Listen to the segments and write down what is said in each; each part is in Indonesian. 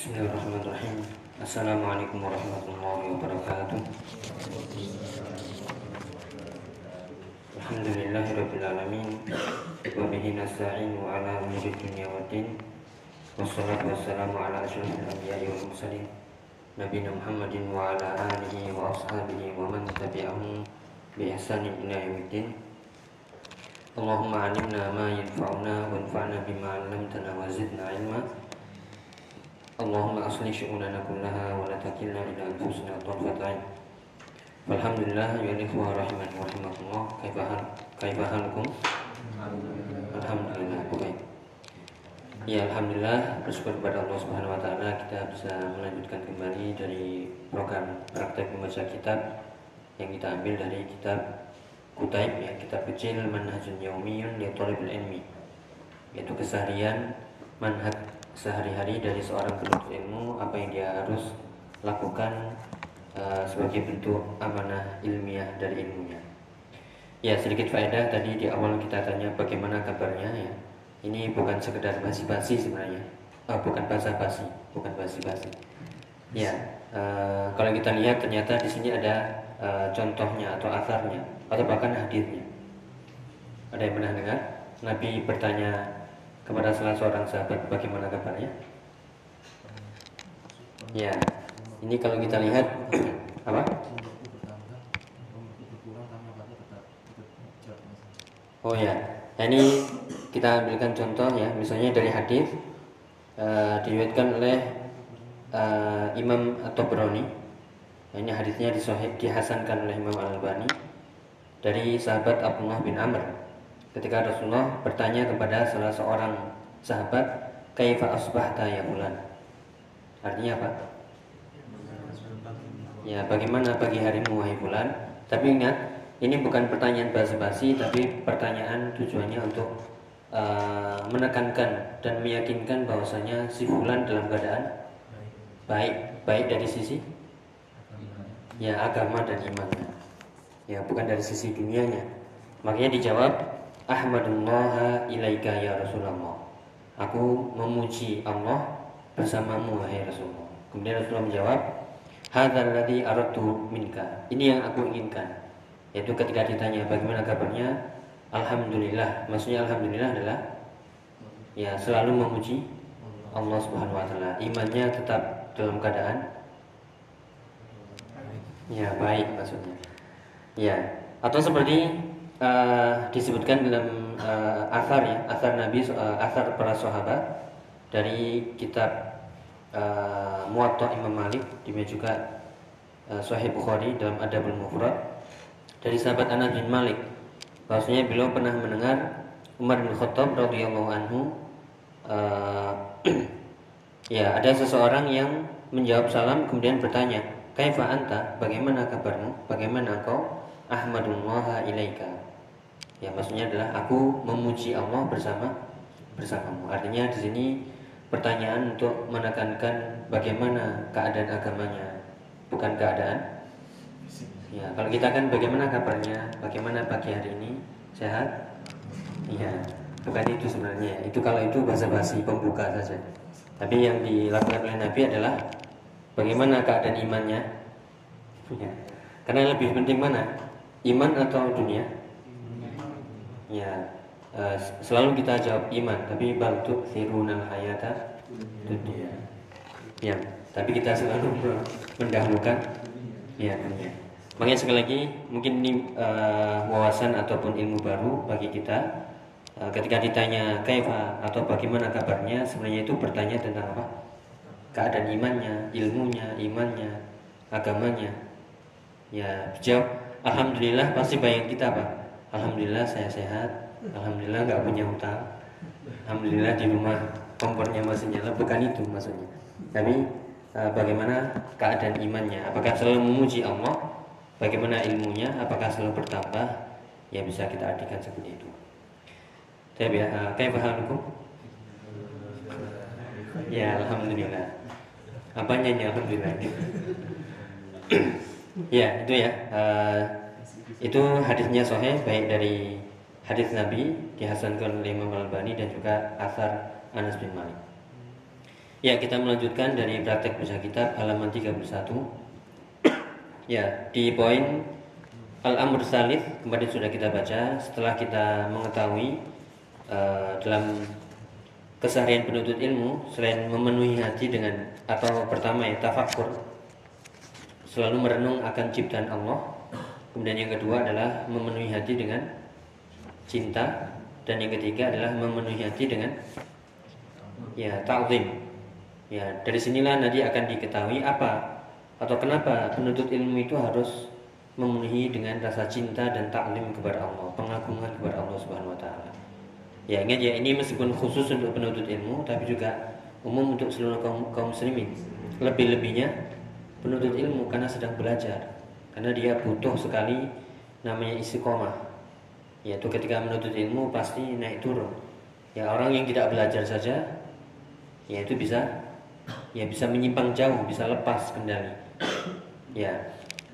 Bismillahirrahmanirrahim. Assalamualaikum warahmatullahi wabarakatuh. Alhamdulillahirabbil alamin wa bihi nasta'in wa ala umuri dunya waddin. Wassalatu wassalamu ala asyrofil anbiya'i wal mursalin nabiyina Muhammadin wa ala alihi wa ashabihi wa man tabi'ahum bi ihsanin ila yaumiddin. Allahumma 'allimna ma yanfa'una wanfa'na bima 'allamtana wa zidna 'ilma. Allahumma aslih syu'unana kullaha wa la takilna ila anfusina tarfat 'ain. Alhamdulillah ya ikhwah rahiman wa rahimakumullah. Kaifa hal kaifa halukum? Alhamdulillah. Baik. Ya alhamdulillah bersyukur kepada Allah Subhanahu wa taala kita bisa melanjutkan kembali dari program praktek membaca kitab yang kita ambil dari kitab Kutaib ya, kitab kecil Manhajun Yaumiyun li Thalibil Ilmi. Yaitu keseharian manhaj sehari-hari dari seorang penuntut ilmu apa yang dia harus lakukan uh, sebagai bentuk amanah ilmiah dari ilmunya. Ya sedikit faedah tadi di awal kita tanya bagaimana kabarnya ya. Ini bukan sekedar basi-basi sebenarnya, oh, bukan basa-basi, bukan basi-basi. Ya, uh, kalau kita lihat ternyata di sini ada uh, contohnya atau asarnya atau bahkan hadisnya. Ada yang pernah dengar? Nabi bertanya kepada salah seorang sahabat bagaimana kabarnya? Ya, ini kalau kita lihat apa? Oh ya, nah, ini kita ambilkan contoh ya, misalnya dari hadis uh, diriwayatkan oleh uh, Imam atau Broni. Nah, ini hadisnya disohib, dihasankan oleh Imam Al Albani dari sahabat Abdullah bin Amr. Ketika Rasulullah bertanya kepada salah seorang sahabat, "Kaifa asbahta ya bulan?" Artinya apa? Ya, bagaimana pagi harimu wahai bulan? Tapi ingat, ini bukan pertanyaan basa-basi, tapi pertanyaan tujuannya untuk uh, menekankan dan meyakinkan bahwasanya si bulan dalam keadaan baik, baik dari sisi ya agama dan imannya. Ya, bukan dari sisi dunianya. Makanya dijawab, Ahmadullah ilaika ya Rasulullah. Aku memuji Allah bersamamu wahai Rasulullah. Kemudian Rasulullah menjawab, Hadzal ladzi aradtu minka. Ini yang aku inginkan. Yaitu ketika ditanya bagaimana kabarnya, alhamdulillah. Maksudnya alhamdulillah adalah ya selalu memuji Allah Subhanahu wa taala. Imannya tetap dalam keadaan ya baik maksudnya. Ya, atau seperti uh, disebutkan dalam uh, asar ya, asar Nabi, uh, asar para sahabat dari kitab uh, Muwatta Imam Malik, demikian juga uh, Sahih Bukhari dalam Adabul Mufrad dari sahabat Anas bin Malik. Bahwasanya beliau pernah mendengar Umar bin Khattab radhiyallahu anhu uh, ya ada seseorang yang menjawab salam kemudian bertanya, "Kaifa anta? Bagaimana kabarmu? Bagaimana kau?" Ahmadullah ilaika. Ya maksudnya adalah aku memuji Allah bersama bersamamu. Artinya di sini pertanyaan untuk menekankan bagaimana keadaan agamanya, bukan keadaan. Ya, kalau kita kan bagaimana kabarnya, bagaimana pagi hari ini, sehat? Iya, bukan itu sebenarnya. Itu kalau itu bahasa basi pembuka saja. Tapi yang dilakukan oleh Nabi adalah bagaimana keadaan imannya. Ya. Karena lebih penting mana? Iman atau dunia? Ya, uh, selalu kita jawab iman, tapi baltu firunal hayata dunia. Ya, tapi kita selalu mendahulukan ya dunia. Makanya sekali lagi mungkin ini uh, wawasan ataupun ilmu baru bagi kita. Uh, ketika ditanya kaifa atau bagaimana kabarnya, sebenarnya itu bertanya tentang apa? Keadaan imannya, ilmunya, imannya, agamanya. Ya, jawab Alhamdulillah pasti bayang kita apa? Alhamdulillah saya sehat. Alhamdulillah nggak punya utang. Alhamdulillah di rumah kompornya masih nyala. Bukan itu maksudnya. Tapi uh, bagaimana keadaan imannya? Apakah selalu memuji Allah? Bagaimana ilmunya? Apakah selalu bertambah? Ya bisa kita artikan seperti itu. Tapi ya, uh, kayak hukum? Ya Alhamdulillah. Apanya ya Alhamdulillah? ya itu ya uh, itu hadisnya sahih baik dari hadis Nabi dihasankan oleh Imam Al Albani dan juga asar Anas bin Malik. Ya, kita melanjutkan dari praktek baca kitab halaman 31. Ya, di poin Al-Amr Salif kemarin sudah kita baca setelah kita mengetahui uh, dalam keseharian penuntut ilmu selain memenuhi hati dengan atau pertama ya tafakur selalu merenung akan ciptaan Allah kemudian yang kedua adalah memenuhi hati dengan cinta dan yang ketiga adalah memenuhi hati dengan ya ta'zim Ya, dari sinilah nanti akan diketahui apa atau kenapa penuntut ilmu itu harus memenuhi dengan rasa cinta dan taklim kepada Allah, pengagungan kepada Allah Subhanahu wa taala. Ya, ingat ya ini meskipun khusus untuk penuntut ilmu tapi juga umum untuk seluruh kaum, kaum muslimin. Lebih-lebihnya penuntut ilmu karena sedang belajar. Karena dia butuh sekali namanya istiqomah. Yaitu ketika menuntut ilmu pasti naik turun. Ya orang yang tidak belajar saja ya itu bisa ya bisa menyimpang jauh, bisa lepas kendali. Ya,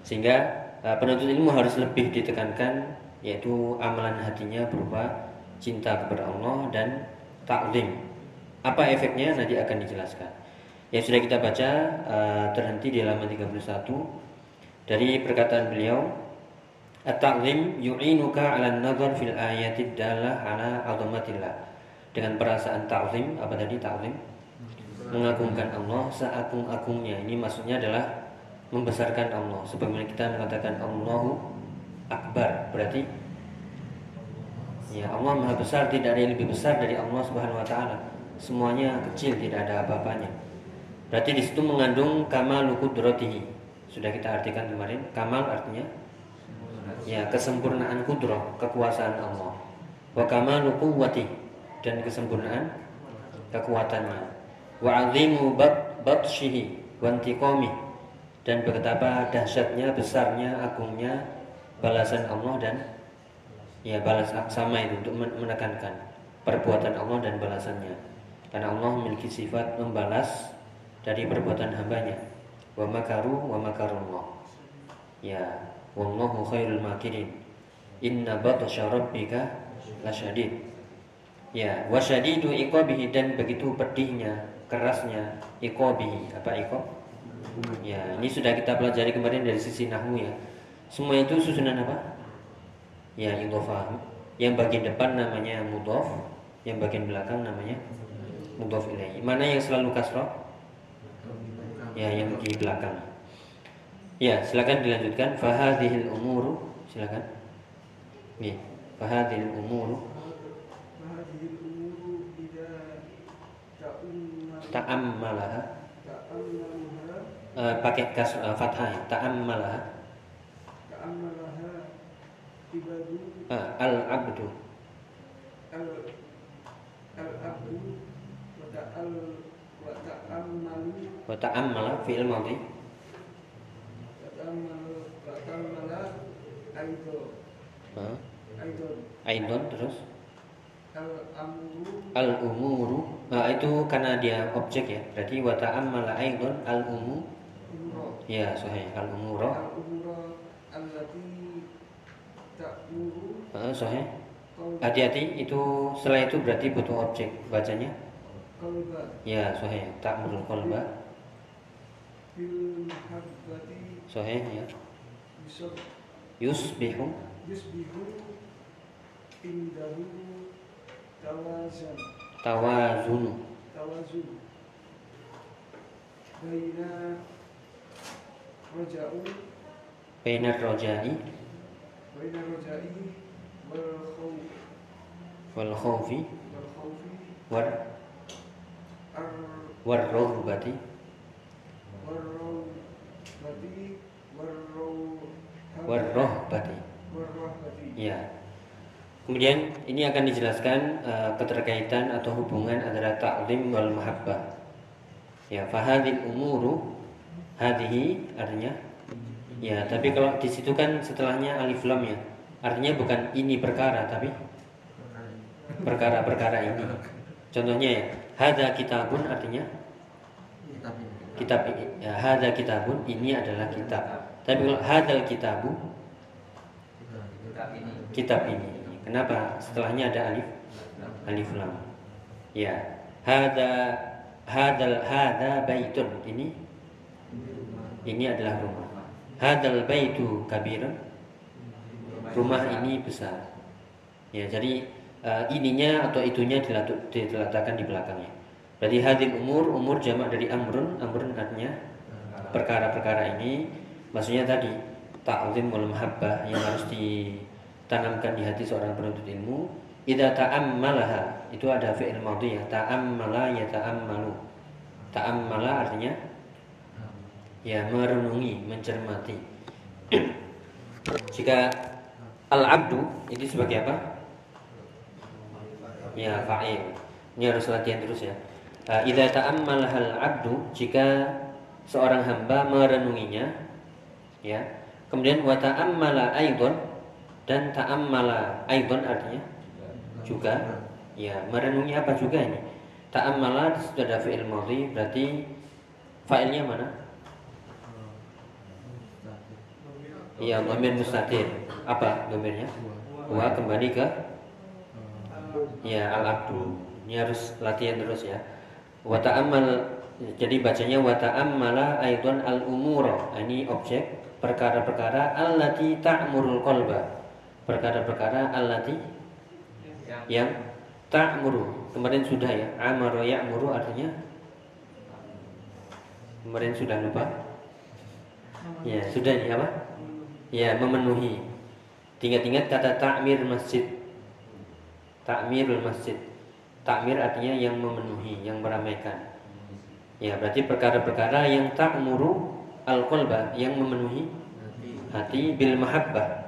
sehingga uh, penuntut ilmu harus lebih ditekankan yaitu amalan hatinya berupa cinta kepada Allah dan taklim. Apa efeknya nanti akan dijelaskan. Ya sudah kita baca uh, terhenti di halaman 31 dari perkataan beliau At-ta'zim yu'inuka 'ala an-nazar fil ayati dalah 'ala 'azamatillah. Dengan perasaan ta'zim, apa tadi ta'zim? mengagungkan Allah seagung-agungnya. Ini maksudnya adalah membesarkan Allah. Sebagaimana kita mengatakan Allahu Akbar, berarti ya Allah Maha besar, tidak ada yang lebih besar dari Allah Subhanahu wa taala. Semuanya kecil, tidak ada apa-apanya. Berarti di situ mengandung kamal qudratihi. Sudah kita artikan kemarin, kamal artinya? Ya kesempurnaan kudroh, kekuasaan Allah. Wa kamalu quwwati dan kesempurnaan kekuatannya. Wa azimu batshihi wa intiqami dan betapa dahsyatnya besarnya agungnya balasan Allah dan ya balas sama itu untuk menekankan perbuatan Allah dan balasannya. Karena Allah memiliki sifat membalas dari perbuatan hambanya wa makaru wa makarullah. Ya wallahu khairul makirin. Inna batsya rabbika lasyadid. Ya wasyadidu iqabihi dan begitu pedihnya kerasnya ikobi apa ikob ya ini sudah kita pelajari kemarin dari sisi nahwu ya. Semua itu susunan apa? Ya idhofah. Yang bagian depan namanya mudhof yang bagian belakang namanya mudhof ilaih. Mana yang selalu kasroh ya yang di belakang. Ya silakan dilanjutkan. Fahadhil umuru silakan. Nih fahadhil umuru. Ta'ammalaha. Uh, pakai kas uh, fathah ya. Ta'ammalaha. Uh, al abdu al madhi. Wa ta'ammala aidon terus? Al umuru nah, itu karena dia objek ya. Berarti wa ta'ammala aidon al umu ya sahih. Al umuru uh, sahih. Hati-hati itu setelah itu berarti butuh objek bacanya ya sahih ta'murul qalba sahih ya. Yusbihu yusbihu indahu tawazun. Tawazun tawazun. Baina roja'u. Baina rojai. Baina rojai. Wal khawfi. Wal khawfi. Wal khawfi. War war rohbati war rohbati war rohbati war rohbati ya Kemudian ini akan dijelaskan uh, keterkaitan atau hubungan antara taklim wal mahabbah. Ya, fahadil umuru hadhihi artinya. Ya, tapi kalau di situ kan setelahnya alif lam ya. Artinya bukan ini perkara tapi perkara-perkara ini. Contohnya ya, hadza kitabun artinya? Kitab ini. Ya, hadza kitabun ini adalah kitab. Tapi kalau hadzal kitabu? Kitab ini. Kenapa? Setelahnya ada alif? Alif lam. Ya, hada hadal hada baitun. Ini? Ini adalah rumah. Hadal baitu kabirun rumah ini besar. Ya jadi uh, ininya atau itunya diletakkan di belakangnya. Berarti hadil umur umur jamak dari amrun amrun artinya perkara-perkara ini. Maksudnya tadi ta'zim wal mahabbah yang harus ditanamkan di hati seorang penuntut ilmu. Idza ta'ammalaha itu ada fi'il madhi ya. Ta'ammala ya ta'ammalu. Ta'ammala artinya ya merenungi mencermati. Jika al-abdu ini sebagai apa ya fa'il. Ini harus latihan terus ya. Uh, idza ta'ammalaha al-abdu jika seorang hamba merenunginya ya. Kemudian wa ta'ammala aidon dan ta'ammala aidon artinya juga ya merenungi apa juga ini. Ta'ammala sudah ada fi'il madhi berarti fa'ilnya mana? Iya, dhamir mustatir. Apa dhamirnya? Wa kembali ke ya al-abdu. Ini harus latihan terus ya. Wa ta'ammal jadi bacanya wa ta'ammala aidan al-umura. Ini objek perkara-perkara allati ta'murul qalba. Perkara-perkara allati yang ta'muru. Kemarin sudah ya. Amara ya'muru artinya Kemarin sudah lupa? Ya, sudah ini apa? Ya, memenuhi. Ingat-ingat kata takmir masjid. Takmirul masjid. Takmir artinya yang memenuhi, yang meramaikan. Ya, berarti perkara-perkara yang ta'muru al-qalba, yang memenuhi hati bil mahabbah.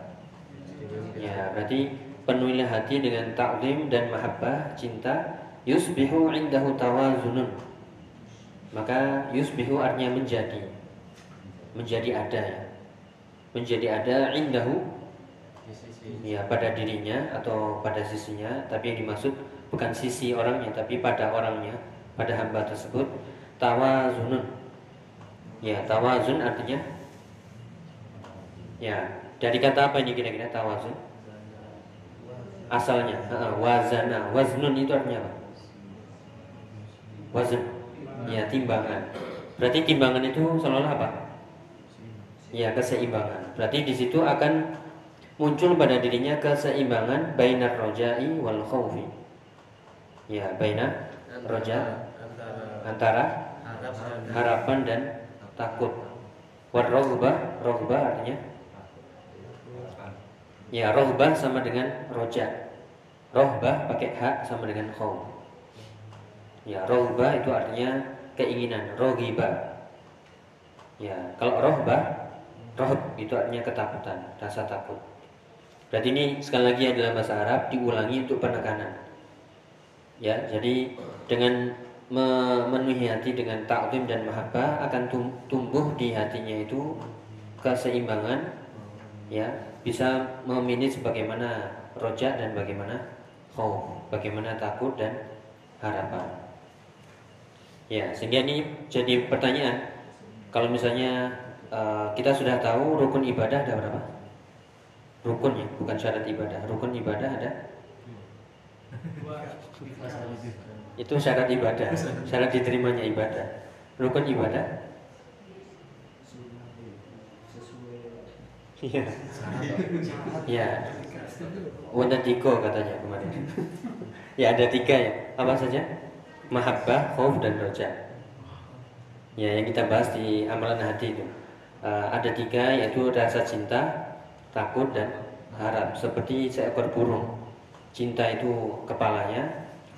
Ya, berarti penuhilah hati dengan ta'zim dan mahabbah, cinta, yusbihu indahu tawazunun. Maka yusbihu artinya menjadi. Menjadi ada. Menjadi ada indahu ya pada dirinya atau pada sisinya, tapi yang dimaksud bukan sisi orangnya tapi pada orangnya, pada hamba tersebut tawazunun. Ya, tawazun artinya? Ya, dari kata apa ini kira-kira tawazun? asalnya wazana waznun itu artinya apa? Wazn ya timbangan. Berarti timbangan itu selalu apa? Ya keseimbangan. Berarti di situ akan muncul pada dirinya keseimbangan bainar rojai wal khawfi ya baina roja antara harapan dan takut warrohbah rohbah artinya Ya, rohbah sama dengan roja. Rohbah pakai hak sama dengan khauf. Ya, rohbah itu artinya keinginan, rohibah. Ya, kalau rohbah, rohb itu artinya ketakutan, rasa takut. Berarti ini sekali lagi adalah bahasa Arab diulangi untuk penekanan. Ya, jadi dengan memenuhi hati dengan takdim dan mahabbah akan tumbuh di hatinya itu keseimbangan ya bisa memilih sebagaimana rojak dan bagaimana khauf, bagaimana takut dan harapan. Ya, sehingga ini jadi pertanyaan. Kalau misalnya uh, kita sudah tahu rukun ibadah ada berapa? Rukun ya, bukan syarat ibadah. Rukun ibadah ada? Itu syarat ibadah, syarat diterimanya ibadah. Rukun ibadah Iya. Iya. Ada tiga katanya kemarin. ya ada tiga ya. Apa saja? Mahabbah, khauf dan roja. Ya yang kita bahas di amalan hati itu. Uh, ada tiga yaitu rasa cinta, takut dan harap. Seperti seekor burung. Cinta itu kepalanya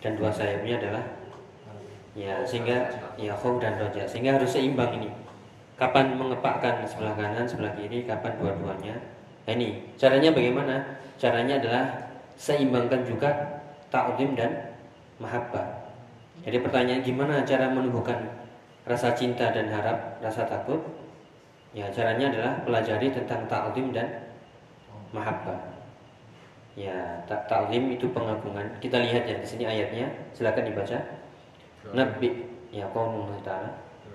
dan dua sayapnya adalah ya sehingga ya khauf dan roja. Sehingga harus seimbang ini kapan mengepakkan sebelah kanan, sebelah kiri, kapan dua-duanya. Nah, ini caranya bagaimana? Caranya adalah seimbangkan juga ta'zim dan mahabbah. Jadi pertanyaan gimana cara menumbuhkan rasa cinta dan harap, rasa takut? Ya, caranya adalah pelajari tentang ta'zim dan mahabbah. Ya, tak ta'lim itu pengagungan. Kita lihat ya di sini ayatnya, silakan dibaca. Nabi ya qaulullah ta'ala.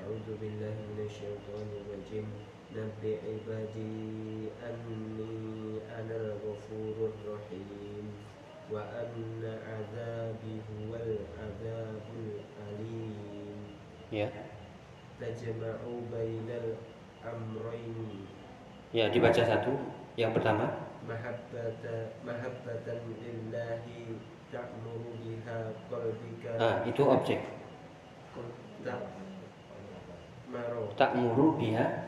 A'udzu billahi rajim. Nabi ibadi anni ghafurur rahim wa anna alim. Ya. Ya, dibaca satu. Yang pertama mahabbata mahabbatan lillahi ta'muru biha qalbika Ah, itu objek. Ta'muru biha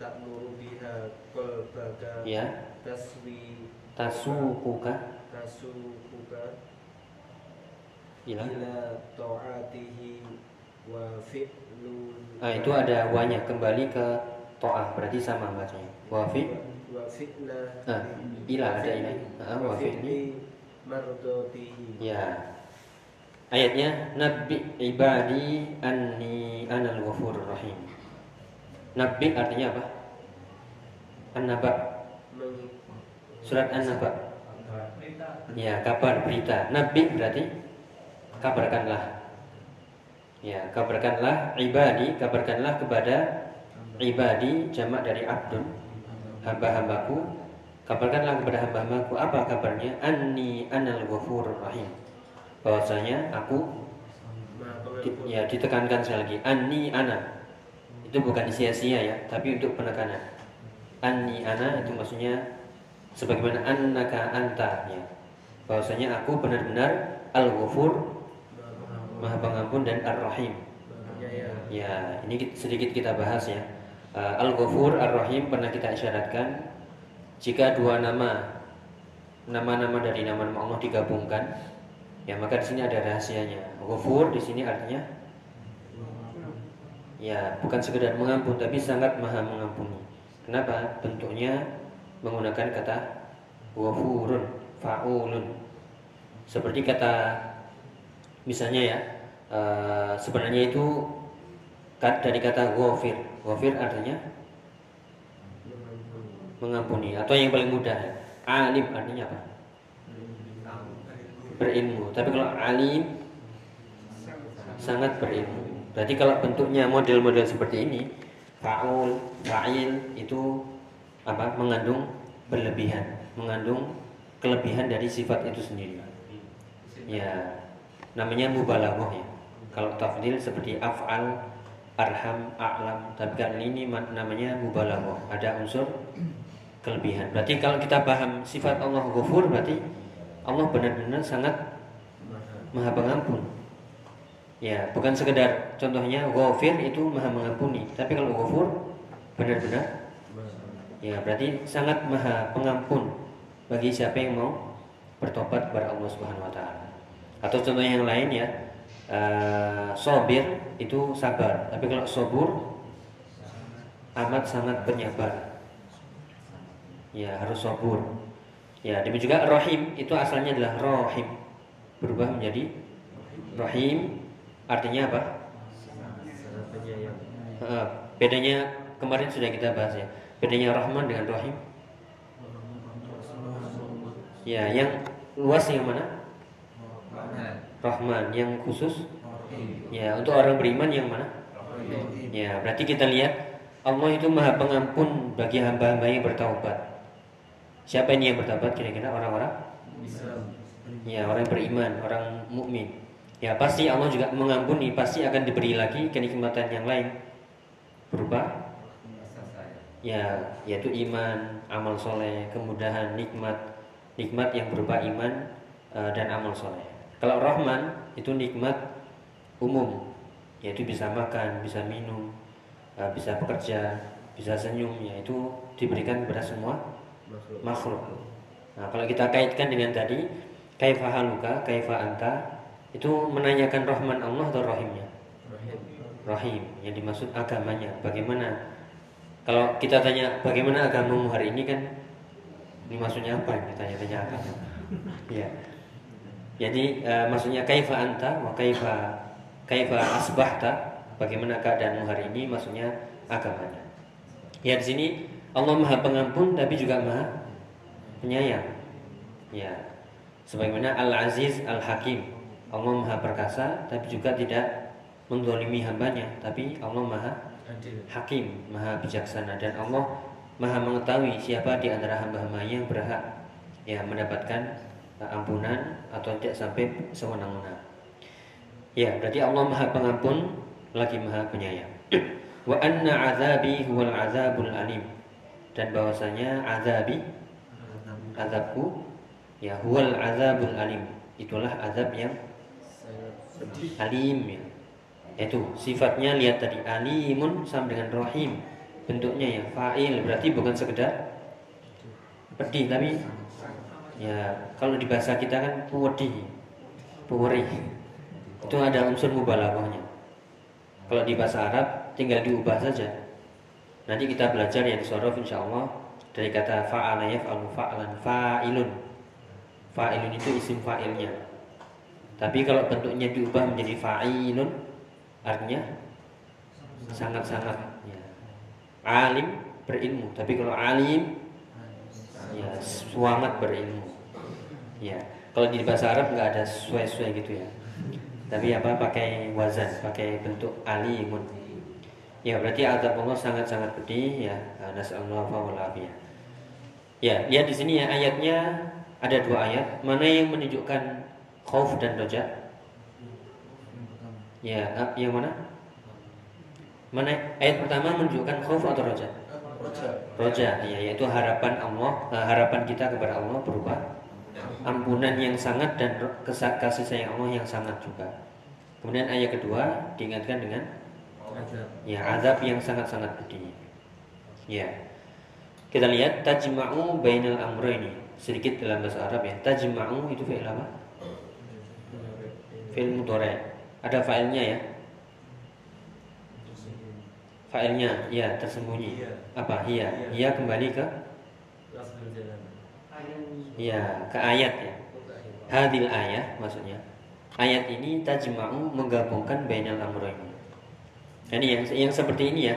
ta'muru biha. Qalbaka ya. Taswi tasukuka tasukuka ila. ta'atihi wa Ah, itu ada wanya. Kembali ke to'ah berarti sama bacanya. Wa wa fi'la Ah, ada ini. Ah, wa wa fi'li. fi'li mardatihi Ya. Ayatnya Nabi ibadi anni anal ghafurur rahim. Nabi artinya apa? An-naba. Surat An-naba. Ya, kabar berita. Nabi berarti kabarkanlah. Ya, kabarkanlah ibadi, kabarkanlah kepada ibadi jamak dari abdun hamba-hambaku kabarkanlah kepada hamba-hambaku apa kabarnya? Anni anal ghafurur rahim. Bahwasanya aku ya ditekankan sekali lagi. Anni ana. Itu bukan sia-sia ya tapi untuk penekanan. Anni ana itu maksudnya sebagaimana annaka anta ya. Bahwasanya aku benar-benar Maha pengampun maha pengampun dan ar-rahim. Maha penyayang ya ini ki- sedikit kita bahas ya al-ghafur ar-rahim pernah kita isyaratkan jika dua nama nama-nama dari nama-nama Allah digabungkan ya maka di sini ada rahasianya. Ghafur di sini artinya ya bukan sekedar mengampun tapi sangat maha mengampuni. Kenapa? Bentuknya menggunakan kata ghafurun faulun. Seperti kata misalnya ya eh, sebenarnya itu dari kata ghafir ghafir artinya mengampuni atau yang paling mudah alim artinya apa? Berilmu. Tapi kalau alim sangat berilmu. Berarti kalau bentuknya model-model seperti ini faul fa'il itu apa? Mengandung berlebihan mengandung kelebihan dari sifat itu sendiri. Ya namanya mubalaghah ya. Kalau tafdil seperti af'al arham a'lam. Tapi kali ini ma- namanya mubalaghah. Ada unsur kelebihan. Berarti kalau kita paham sifat Allah ghafur berarti Allah benar-benar sangat Maha pengampun. Ya bukan sekedar contohnya ghafir itu maha mengampuni. Tapi kalau ghafur benar-benar ya berarti sangat maha pengampun bagi siapa yang mau bertobat kepada Allah Subhanahu wa taala. Atau contoh yang lain ya eh, sobir itu sabar. Tapi kalau sobur amat sangat penyabar. Ya harus sobur. Ya demikian juga rohim itu asalnya adalah rohim. Berubah menjadi rohim. Artinya apa? Eh, bedanya kemarin sudah kita bahas ya. Bedanya rahman dengan rohim. Ya yang luas yang mana rahman yang khusus? Ya untuk orang beriman yang mana? Ya berarti kita lihat Allah itu maha pengampun bagi hamba-hamba yang bertaubat. Siapa ini yang bertaubat kira-kira? Orang-orang? Ya orang yang beriman orang mukmin. Ya pasti Allah juga mengampuni pasti akan diberi lagi kenikmatan yang lain. Berupa? Ya yaitu iman amal soleh kemudahan nikmat. Nikmat yang berupa iman eh, dan amal soleh kalau rahman itu nikmat umum yaitu bisa makan bisa minum eh, bisa bekerja bisa senyum yaitu diberikan kepada semua makhluk. Nah, kalau kita kaitkan dengan tadi kaifa haluka, kaifa anta itu menanyakan rahman Allah atau rahimnya? rahim Rahim yang dimaksud agamanya. Bagaimana? Kalau kita tanya bagaimana agamamu hari ini kan ini maksudnya apa ini tanya-tanya agama. ya. Jadi eh, maksudnya kaifa anta wa kaifa kaifa asbahta bagaimana keadaanmu hari ini maksudnya agamanya. Ya di sini Allah Maha Pengampun tapi juga Maha Penyayang. Ya. Sebagaimana Al-Aziz Al-Hakim. Allah Maha Perkasa tapi juga tidak mendolimi hambanya tapi Allah Maha Hakim, Maha Bijaksana dan Allah Maha mengetahui siapa di antara hamba-hamba yang berhak ya mendapatkan ampunan atau tidak sampai sewenang-wenang. Ya, berarti Allah Maha Pengampun lagi maha penyayang. Wa anna azabi huwal azabul alim. Dan bahwasanya azabi azabku ya huwal azabul alim. Itulah azab yang alim ya. Itu sifatnya lihat tadi alimun sama dengan rahim. Bentuknya ya fa'il berarti bukan sekedar pedih tapi ya kalau di bahasa kita kan puwedi puweri. Itu ada unsur mubalaghahnya. Kalau di bahasa Arab tinggal diubah saja. Nanti kita belajar yang sorof insya Allah dari kata fa'ala yaf'alu fa'lan fa'ilun. Fa'ilun itu isim fa'ilnya. Tapi kalau bentuknya diubah menjadi fa'ilun artinya sangat-sangat ya. alim berilmu. Tapi kalau alim ya semangat berilmu ya kalau di bahasa Arab nggak ada sesuai-sesuai gitu ya. Tapi apa pakai wazan pakai bentuk alimun. Ya berarti azab Allah sangat-sangat pedih ya. Nasallahu afiyah ya lihat di sini ya ayatnya ada dua ayat. Mana yang menunjukkan khauf dan roja ya ah, yang mana? Mana ayat pertama menunjukkan khauf atau roja Roja, ya, yaitu harapan Allah, eh, harapan kita kepada Allah berupa ampunan yang sangat dan kasih sayang Allah yang sangat juga. Kemudian ayat kedua diingatkan dengan Azab. ya azab yang sangat-sangat pedih. Ya. Kita lihat tajma'u bainal amrayni. Sedikit dalam bahasa Arab ya. Tajma'u itu fi'il apa? Fi'il mudhari'. Ada fa'ilnya ya. Fa'ilnya ya tersembunyi. Iya. Apa? Iya. Iya kembali ke. Ya ke ayat ya. Hadil ayat maksudnya. Ayat ini tajma'u menggabungkan bainal amrayni. Ini yang yang seperti ini ya.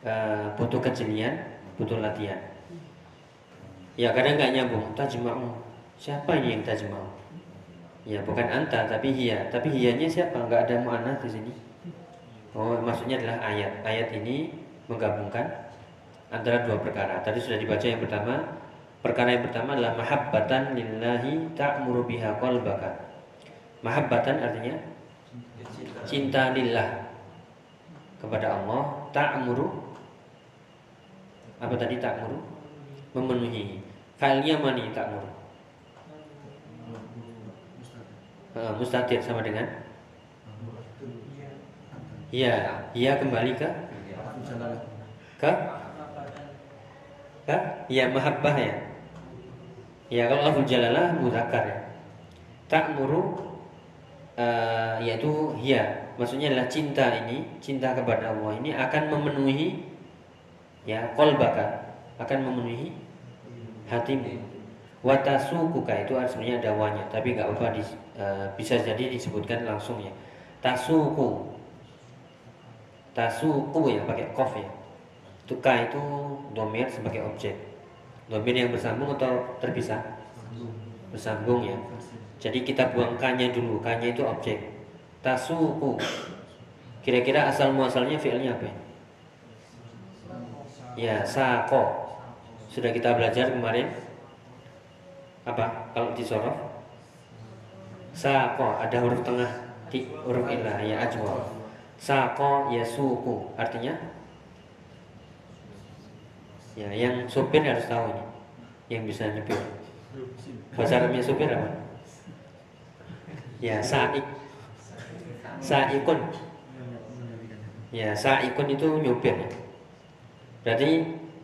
eh, butuh kejelian, butuh latihan. Ya kadang nggak nyambung. Tajma'u. Siapa ini yang tajma'u? Ya bukan anta tapi hiya. Tapi hiyanya siapa? Nggak ada mu'annas di sini. Oh, maksudnya adalah ayat. Ayat ini menggabungkan antara dua perkara. Tadi sudah dibaca yang pertama. Perkara yang pertama adalah mahabbatan lillahi ta'muru biha qalbaka. Mahabbatan artinya cinta lillah kepada Allah ta'muru. Apa tadi ta'muru? Memenuhi. Failnya mani ta'muru. Eh, mustatir sama dengan? Iya, iya kembali ke? Ke? Ke? Ya mahabbah ya. Ya kalau lafzul jalalah muzakkar ya. Ta'muru eh, yaitu hiya, maksudnya adalah cinta ini, cinta kepada Allah ini akan memenuhi ya qalbaka, akan memenuhi hatimu. Watasukuka itu sebenarnya ada wanya, tapi nggak apa di, eh, bisa jadi disebutkan langsung ya. Tasuku tasuku ya pakai kof ya itu ka itu domir sebagai objek domir yang bersambung atau terpisah? Bersambung ya. Jadi kita buang kanya dulu. Kanya itu objek. Tasuku. Kira-kira asal muasalnya fiilnya apa ya? ya sako. Sudah kita belajar kemarin. Apa? Kalau disorof sako. Ada huruf tengah. Di huruf ilah. Ya ajwa. Sako yasuku artinya ya yang supir harus tahu ini yang bisa nyupir bahasa Arabnya supir apa? Ya saik. Saikun. Ya saikun itu nyupir. Berarti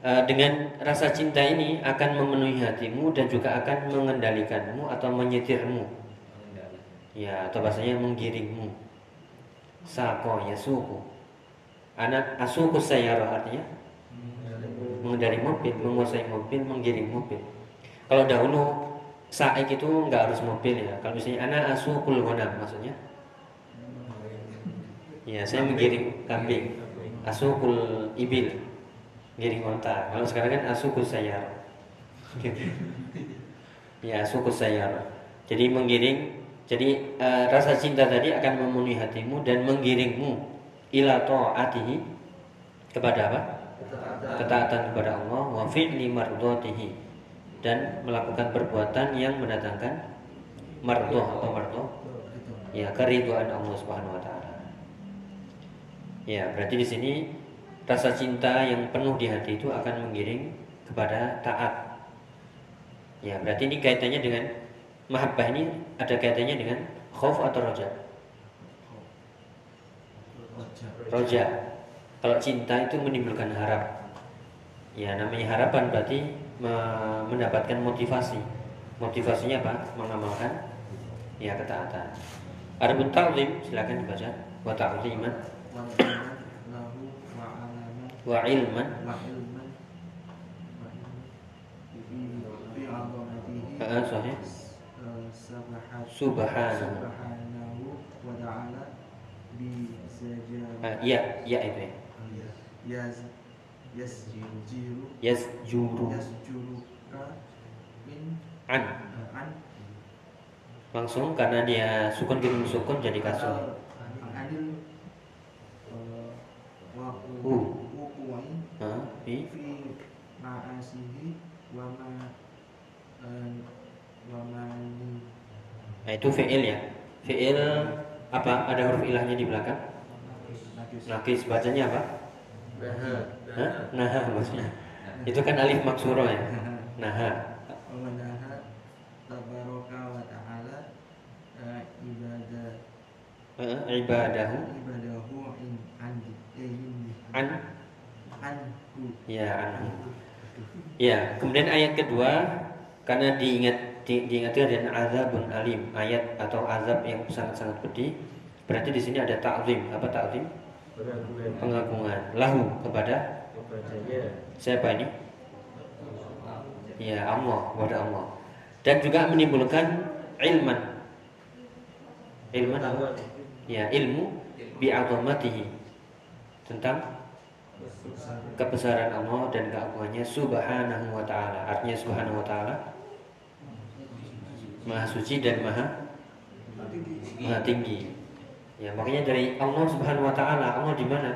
eh, dengan rasa cinta ini akan memenuhi hatimu dan juga akan mengendalikanmu atau menyetirmu. Ya atau bahasanya menggiringmu. Sako ya suku. Anak asuku sayarah artinya Mengendari mobil, menguasai mobil, menggiring mobil Kalau dahulu Saik itu nggak harus mobil ya. Kalau misalnya anak asukul ghanam maksudnya. Ya saya menggiring kambing. Asukul ibil Giring onta. Kalau sekarang kan asukul sayar. Ya asukul sayar. Jadi menggiring jadi eh, rasa cinta tadi akan memenuhi hatimu dan menggiringmu ila taatihi kepada apa? Ketaatan kepada Allah wa fi'li mardhatihi dan melakukan perbuatan yang mendatangkan mardhah apa mardhah? Ya keriduan Allah Subhanahu wa taala. Ya, berarti di sini rasa cinta yang penuh di hati itu akan mengiring kepada taat. Ya, berarti ini kaitannya dengan mahabbah ini ada kaitannya dengan khauf atau roja? Roja. Kalau cinta itu menimbulkan harap. Ya, namanya harapan berarti mendapatkan motivasi. Motivasinya apa? Mengamalkan ya ketaatan. Ada pun ta'zim, silakan dibaca. Wa ta'ziman wa ilman Uh, sahih. Subhanahu wa ta'ala bi ya ya itu ya. Yas yasjuru Yasjuru yasjuruka min an an langsung karena dia sukun gitu sukun jadi kasur. anil eh, wa wuku'i Hah? Fi fi ma'asihi wa ma wa ma Nah, itu fi'il ya. Fi'il apa? Ada huruf ilahnya di belakang? nakis Nakis bacanya apa? Nah, maksudnya. Itu kan alif maksuro ya. Nah, tabaraka wa ta'ala eh, ibadah eh, ibadahu ibadahu in an in an ya anhu. Ya, kemudian ayat kedua karena diingat di, diingatkan dengan azabun alim, ayat atau azab yang sangat-sangat pedih. Berarti di sini ada ta'zim. Apa ta'zim? Pengagungan lahu kepada siapa ini? Ya Allah, kepada Allah. Dan juga menimbulkan ilman. Ilman? Ya, ilmu bi'azamatihi. Tentang kebesaran Allah dan keagungannya subhanahu wa ta'ala. Artinya subhanahu wa ta'ala Maha suci dan maha maha tinggi. Ya, makanya dari Allah Subhanahu wa taala, Allah di mana?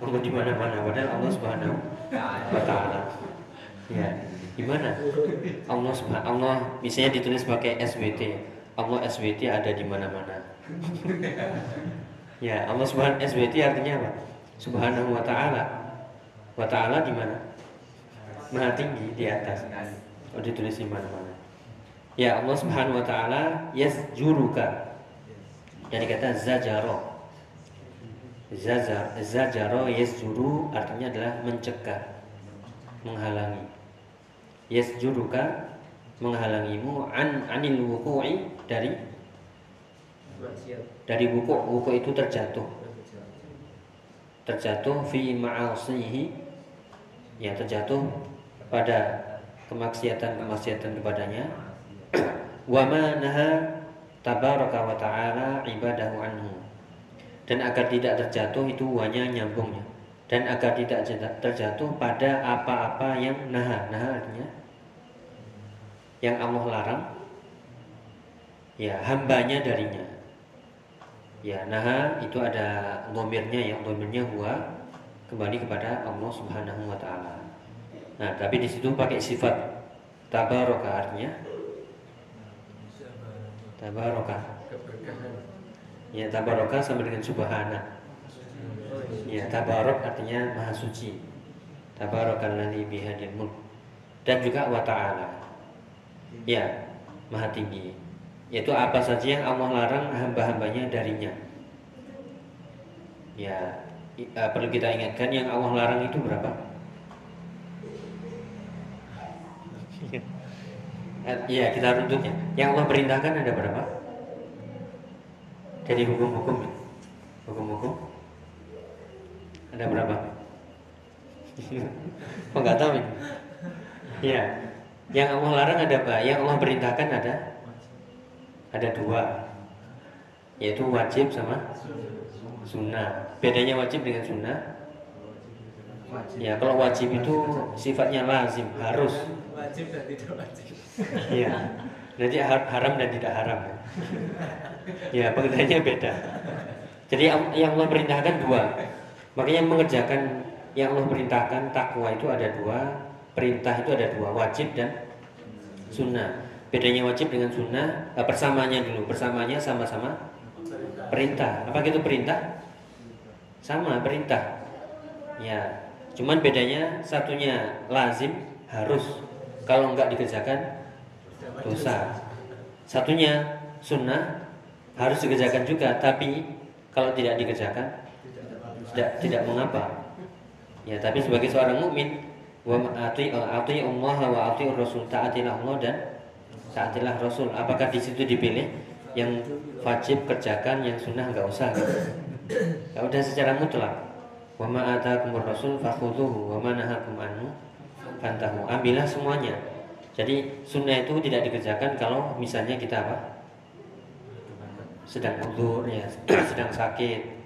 Allah di mana-mana, padahal Allah Subhanahu wa taala. Ya, di mana? Allah Subhanahu Allah misalnya ditulis pakai SWT. Allah SWT ada di mana-mana. ya, Allah Subhanahu SWT artinya apa? Subhanahu wa taala. Wa taala di mana? Maha tinggi di atas. Oh, ditulis di mana-mana. Ya Allah Subhanahu wa taala yasjuruka. Dari kata zajaro. Zazar, zajaro yasjuru artinya adalah mencegah, menghalangi. Yasjuruka menghalangimu an anil wuku'i dari dari wuku. Wuku itu terjatuh. Terjatuh fi ma'asihi ya terjatuh pada kemaksiatan-kemaksiatan kepadanya wa ma tabaraka wa ta'ala ibadahu anhu. Dan agar tidak terjatuh itu hanya nyambungnya. Dan agar tidak terjatuh pada apa-apa yang naha. Naha artinya yang Allah larang. Ya hambanya darinya. Ya naha itu ada domirnya ya. Domirnya huwa kembali kepada Allah Subhanahu wa taala. Nah tapi di situ pakai sifat tabaraka artinya Tabarokah. Ya tabarokah sama dengan subhana. Ya tabarok artinya maha suci. Tabarakalladzi bihadil mulk. Dan juga wa ta'ala. Ya, maha tinggi. Yaitu apa saja yang Allah larang hamba-hambanya darinya. Ya, eh, perlu kita ingatkan yang Allah larang itu berapa? Iya, kita runtutnya. Yang Allah perintahkan ada berapa? Jadi hukum-hukum ya? Hukum-hukum Ada berapa? Kok nggak tahu? Ya Yang Allah larang ada apa? Yang Allah perintahkan ada? Ada dua Yaitu wajib sama sunnah Bedanya wajib dengan sunnah Ya kalau wajib itu sifatnya lazim, harus wajib dan tidak wajib Iya. Nanti har- haram dan tidak haram. Ya, pengertiannya beda. Jadi yang Allah perintahkan dua. Makanya mengerjakan yang Allah perintahkan takwa itu ada dua, perintah itu ada dua, wajib dan sunnah. Bedanya wajib dengan sunnah, eh, persamanya dulu. Persamanya sama-sama perintah. Apa itu perintah? sama perintah. Ya, cuman bedanya satunya lazim harus kalau nggak dikerjakan dosa. Satunya sunnah harus dikerjakan juga, tapi kalau tidak dikerjakan tidak tidak mengapa. Ya, tapi sebagai seorang mukmin wa ati ati Allah wa ati Rasul taatilah Allah dan taatilah Rasul. Apakah di situ dipilih yang wajib kerjakan, yang sunnah nggak usah? Ya udah secara mutlak. Wa ma atakumur Rasul fakhudhuhu wa ma nahakum anhu fantahu. Ambillah semuanya. Jadi sunnah itu tidak dikerjakan kalau misalnya kita apa? Sedang udur ya, sedang sakit.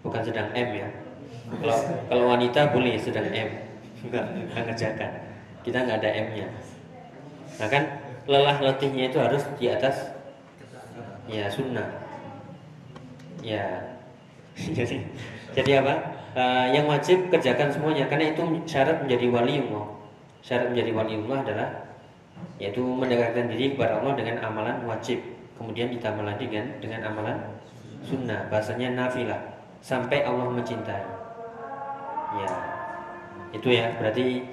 Bukan sedang M ya. Kalau kalau wanita boleh sedang M, enggak enggak ngerjakan. Kita nggak ada M-nya. Nah kan lelah letihnya itu harus di atas ya sunnah. Ya. jadi jadi apa? Uh, yang wajib kerjakan semuanya karena itu syarat menjadi waliullah. Syarat menjadi waliullah adalah yaitu mendekatkan diri kepada Allah dengan amalan wajib. Kemudian ditambah lagi dengan dengan amalan sunnah. Bahasanya nafilah sampai Allah mencintai ya itu ya berarti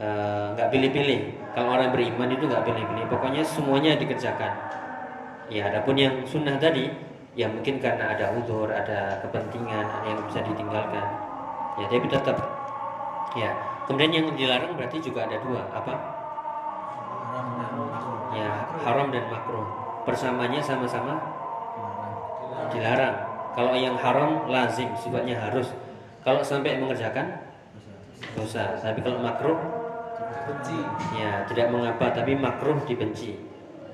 eh, nggak uh, pilih-pilih kalau orang beriman itu nggak pilih-pilih pokoknya semuanya dikerjakan ya adapun yang sunnah tadi ya mungkin karena ada udur ada kepentingan ada yang bisa ditinggalkan. Ya tapi tetap. Ya kemudian yang dilarang berarti juga ada dua apa? Ya haram dan makruh. Bersamanya sama-sama? Dilarang. Kalau yang haram lazim sifatnya harus. Kalau sampai mengerjakan? Dosa, tapi kalau makruh? Benci. Ya, tidak mengapa tapi makruh dibenci.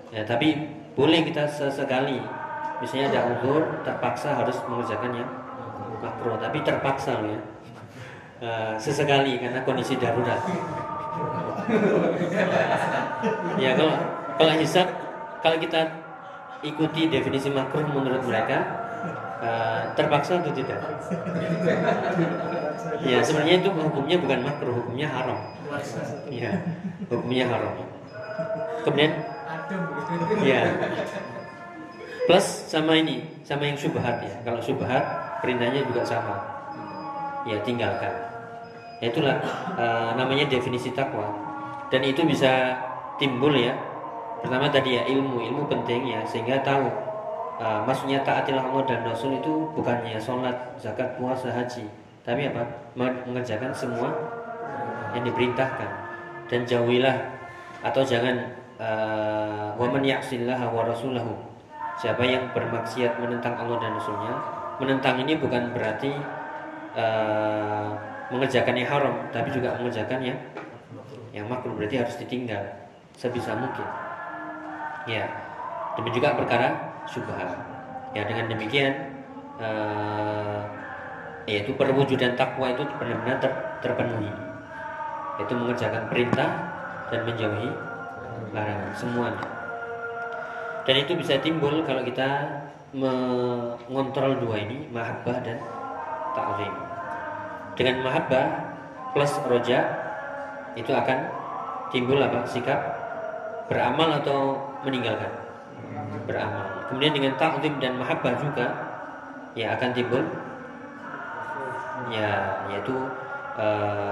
Ya, tapi boleh kita sesekali misalnya ada uzur terpaksa harus mengerjakan yang makruh, tapi terpaksa ya. Uh, sesekali karena kondisi darurat. ya kalau kalau hisap kalau kita ikuti definisi makruh menurut mereka uh, terpaksa atau tidak? ya sebenarnya itu hukumnya bukan makruh, hukumnya haram. Ya, hukumnya haram. Kemudian, ya, plus sama ini, sama yang subhat ya. Kalau subhat perintahnya juga sama. Ya tinggalkan. Ya, itulah uh, namanya definisi takwa. Dan itu bisa timbul ya. Pertama tadi ya ilmu, ilmu penting ya sehingga tahu uh, maksudnya taatilah Allah dan Rasul itu bukannya sholat, zakat, puasa, haji, tapi apa? Mengerjakan semua yang diperintahkan dan jauhilah atau jangan uh, waman yaksillah wa rasulahu. Siapa yang bermaksiat menentang Allah dan Rasulnya, menentang ini bukan berarti uh, mengerjakan yang haram, tapi juga mengerjakan yang yang makruh berarti harus ditinggal sebisa mungkin. Ya, demikian juga perkara subhat. Ya dengan demikian uh, yaitu perwujudan takwa itu benar-benar ter, terpenuhi. Itu mengerjakan perintah dan menjauhi larangan semuanya. Dan itu bisa timbul kalau kita mengontrol dua ini, mahabbah dan ta'zim. Dengan mahabbah plus roja itu akan timbul apa? Sikap beramal atau meninggalkan? Beramal kemudian dengan ta'zim dan mahabbah juga ya akan timbul ya yaitu e,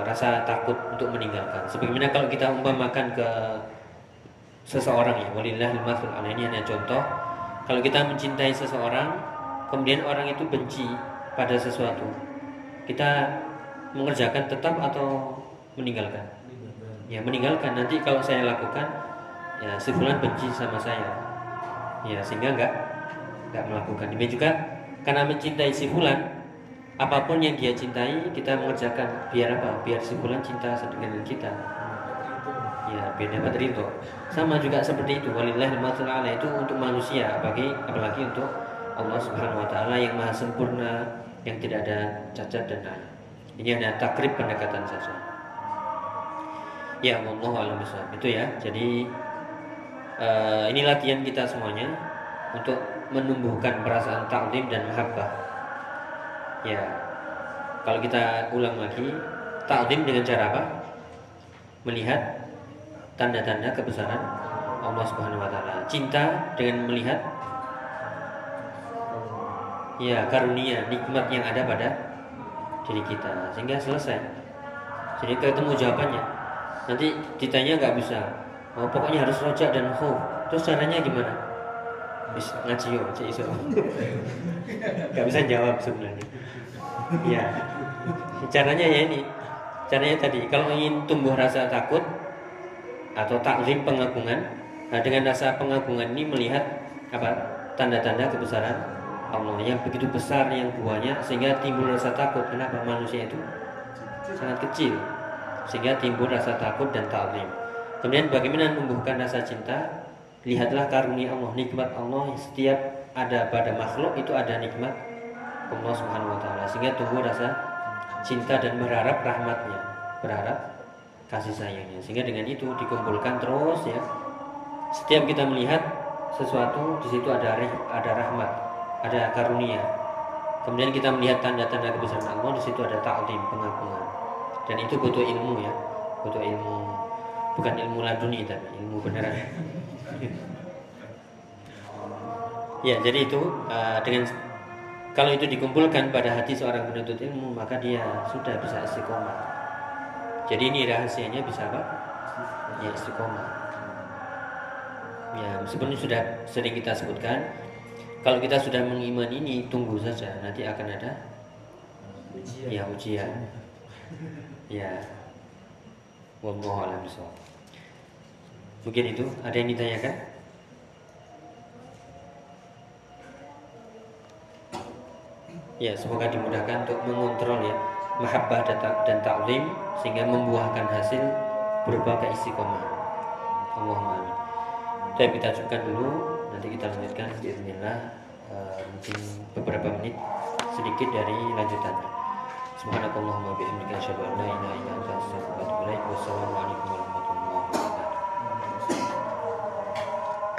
rasa takut untuk meninggalkan sebagaimana kalau kita umpamakan ke seseorang ya. Walillahil masul ini hanya contoh. Kalau kita mencintai seseorang kemudian orang itu benci pada sesuatu kita mengerjakan tetap atau meninggalkan? Ya meninggalkan. Nanti kalau saya lakukan ya si benci sama saya. Ya sehingga nggak nggak melakukan. Ini juga karena mencintai si fulan apa pun yang dia cintai kita mengerjakan. Biar apa? Biar si fulan cinta dengan kita ya dapat ridho sama juga seperti itu walillah ala itu untuk manusia bagi apalagi untuk Allah Subhanahu Wa Taala yang maha sempurna yang tidak ada cacat dan lain ini hanya takrib pendekatan saja. Ya Allah alam itu ya. Jadi uh, ini latihan kita semuanya untuk menumbuhkan perasaan taklim dan mahabbah. Ya, kalau kita ulang lagi, taklim dengan cara apa? Melihat tanda-tanda kebesaran Allah Subhanahu wa taala. Cinta dengan melihat ya karunia, nikmat yang ada pada diri kita sehingga selesai. Jadi ketemu jawabannya. Nanti ditanya nggak bisa. Oh pokoknya harus rojak dan khuf terus caranya gimana? Bisa ngaji yo cek iso. Nggak bisa jawab sebenarnya. Ya caranya ya ini. Caranya tadi kalau ingin tumbuh rasa takut atau taklim pengagungan. Nah dengan rasa pengagungan ini melihat apa tanda-tanda kebesaran Allah yang begitu besar yang buahnya sehingga timbul rasa takut. Kenapa manusia itu sangat kecil? Sehingga timbul rasa takut dan taklim. Kemudian bagaimana menumbuhkan rasa cinta? Lihatlah karunia Allah nikmat Allah setiap ada pada makhluk itu ada nikmat Allah Subhanahu wa taala sehingga tumbuh rasa cinta dan berharap rahmatnya. Berharap kasih sayangnya. Sehingga dengan itu dikumpulkan terus ya. Setiap kita melihat sesuatu di situ ada ada rahmat ada karunia. Kemudian kita melihat tanda-tanda kebesaran Allah di situ ada taklim pengagungan. Dan itu butuh ilmu ya. Butuh ilmu bukan ilmu laduni tapi ilmu beneran. Ya jadi itu uh, dengan kalau itu dikumpulkan pada hati seorang penuntut ilmu maka dia sudah bisa istiqomah jadi ini rahasianya bisa apa? Ya istiqomah. Ya meskipun sudah sering kita sebutkan kalau kita sudah mengiman ini tunggu saja. Nanti akan ada ya ujian. Ya. Wallahu a'lam mungkin itu. Ada yang ditanyakan? Ya semoga dimudahkan untuk mengontrol ya mahabbah dan taklim sehingga membuahkan hasil berupa keistiqomah Allahumma amin. Tapi kita cukupkan dulu. Nanti kita lanjutkan Bismillah. Uh, mungkin beberapa menit sedikit dari lanjutannya. Subhanakallahumma bihamdika asyhadu an la ilaha illa anta astaghfiruka wa atubu ilaik. Wassalamualaikum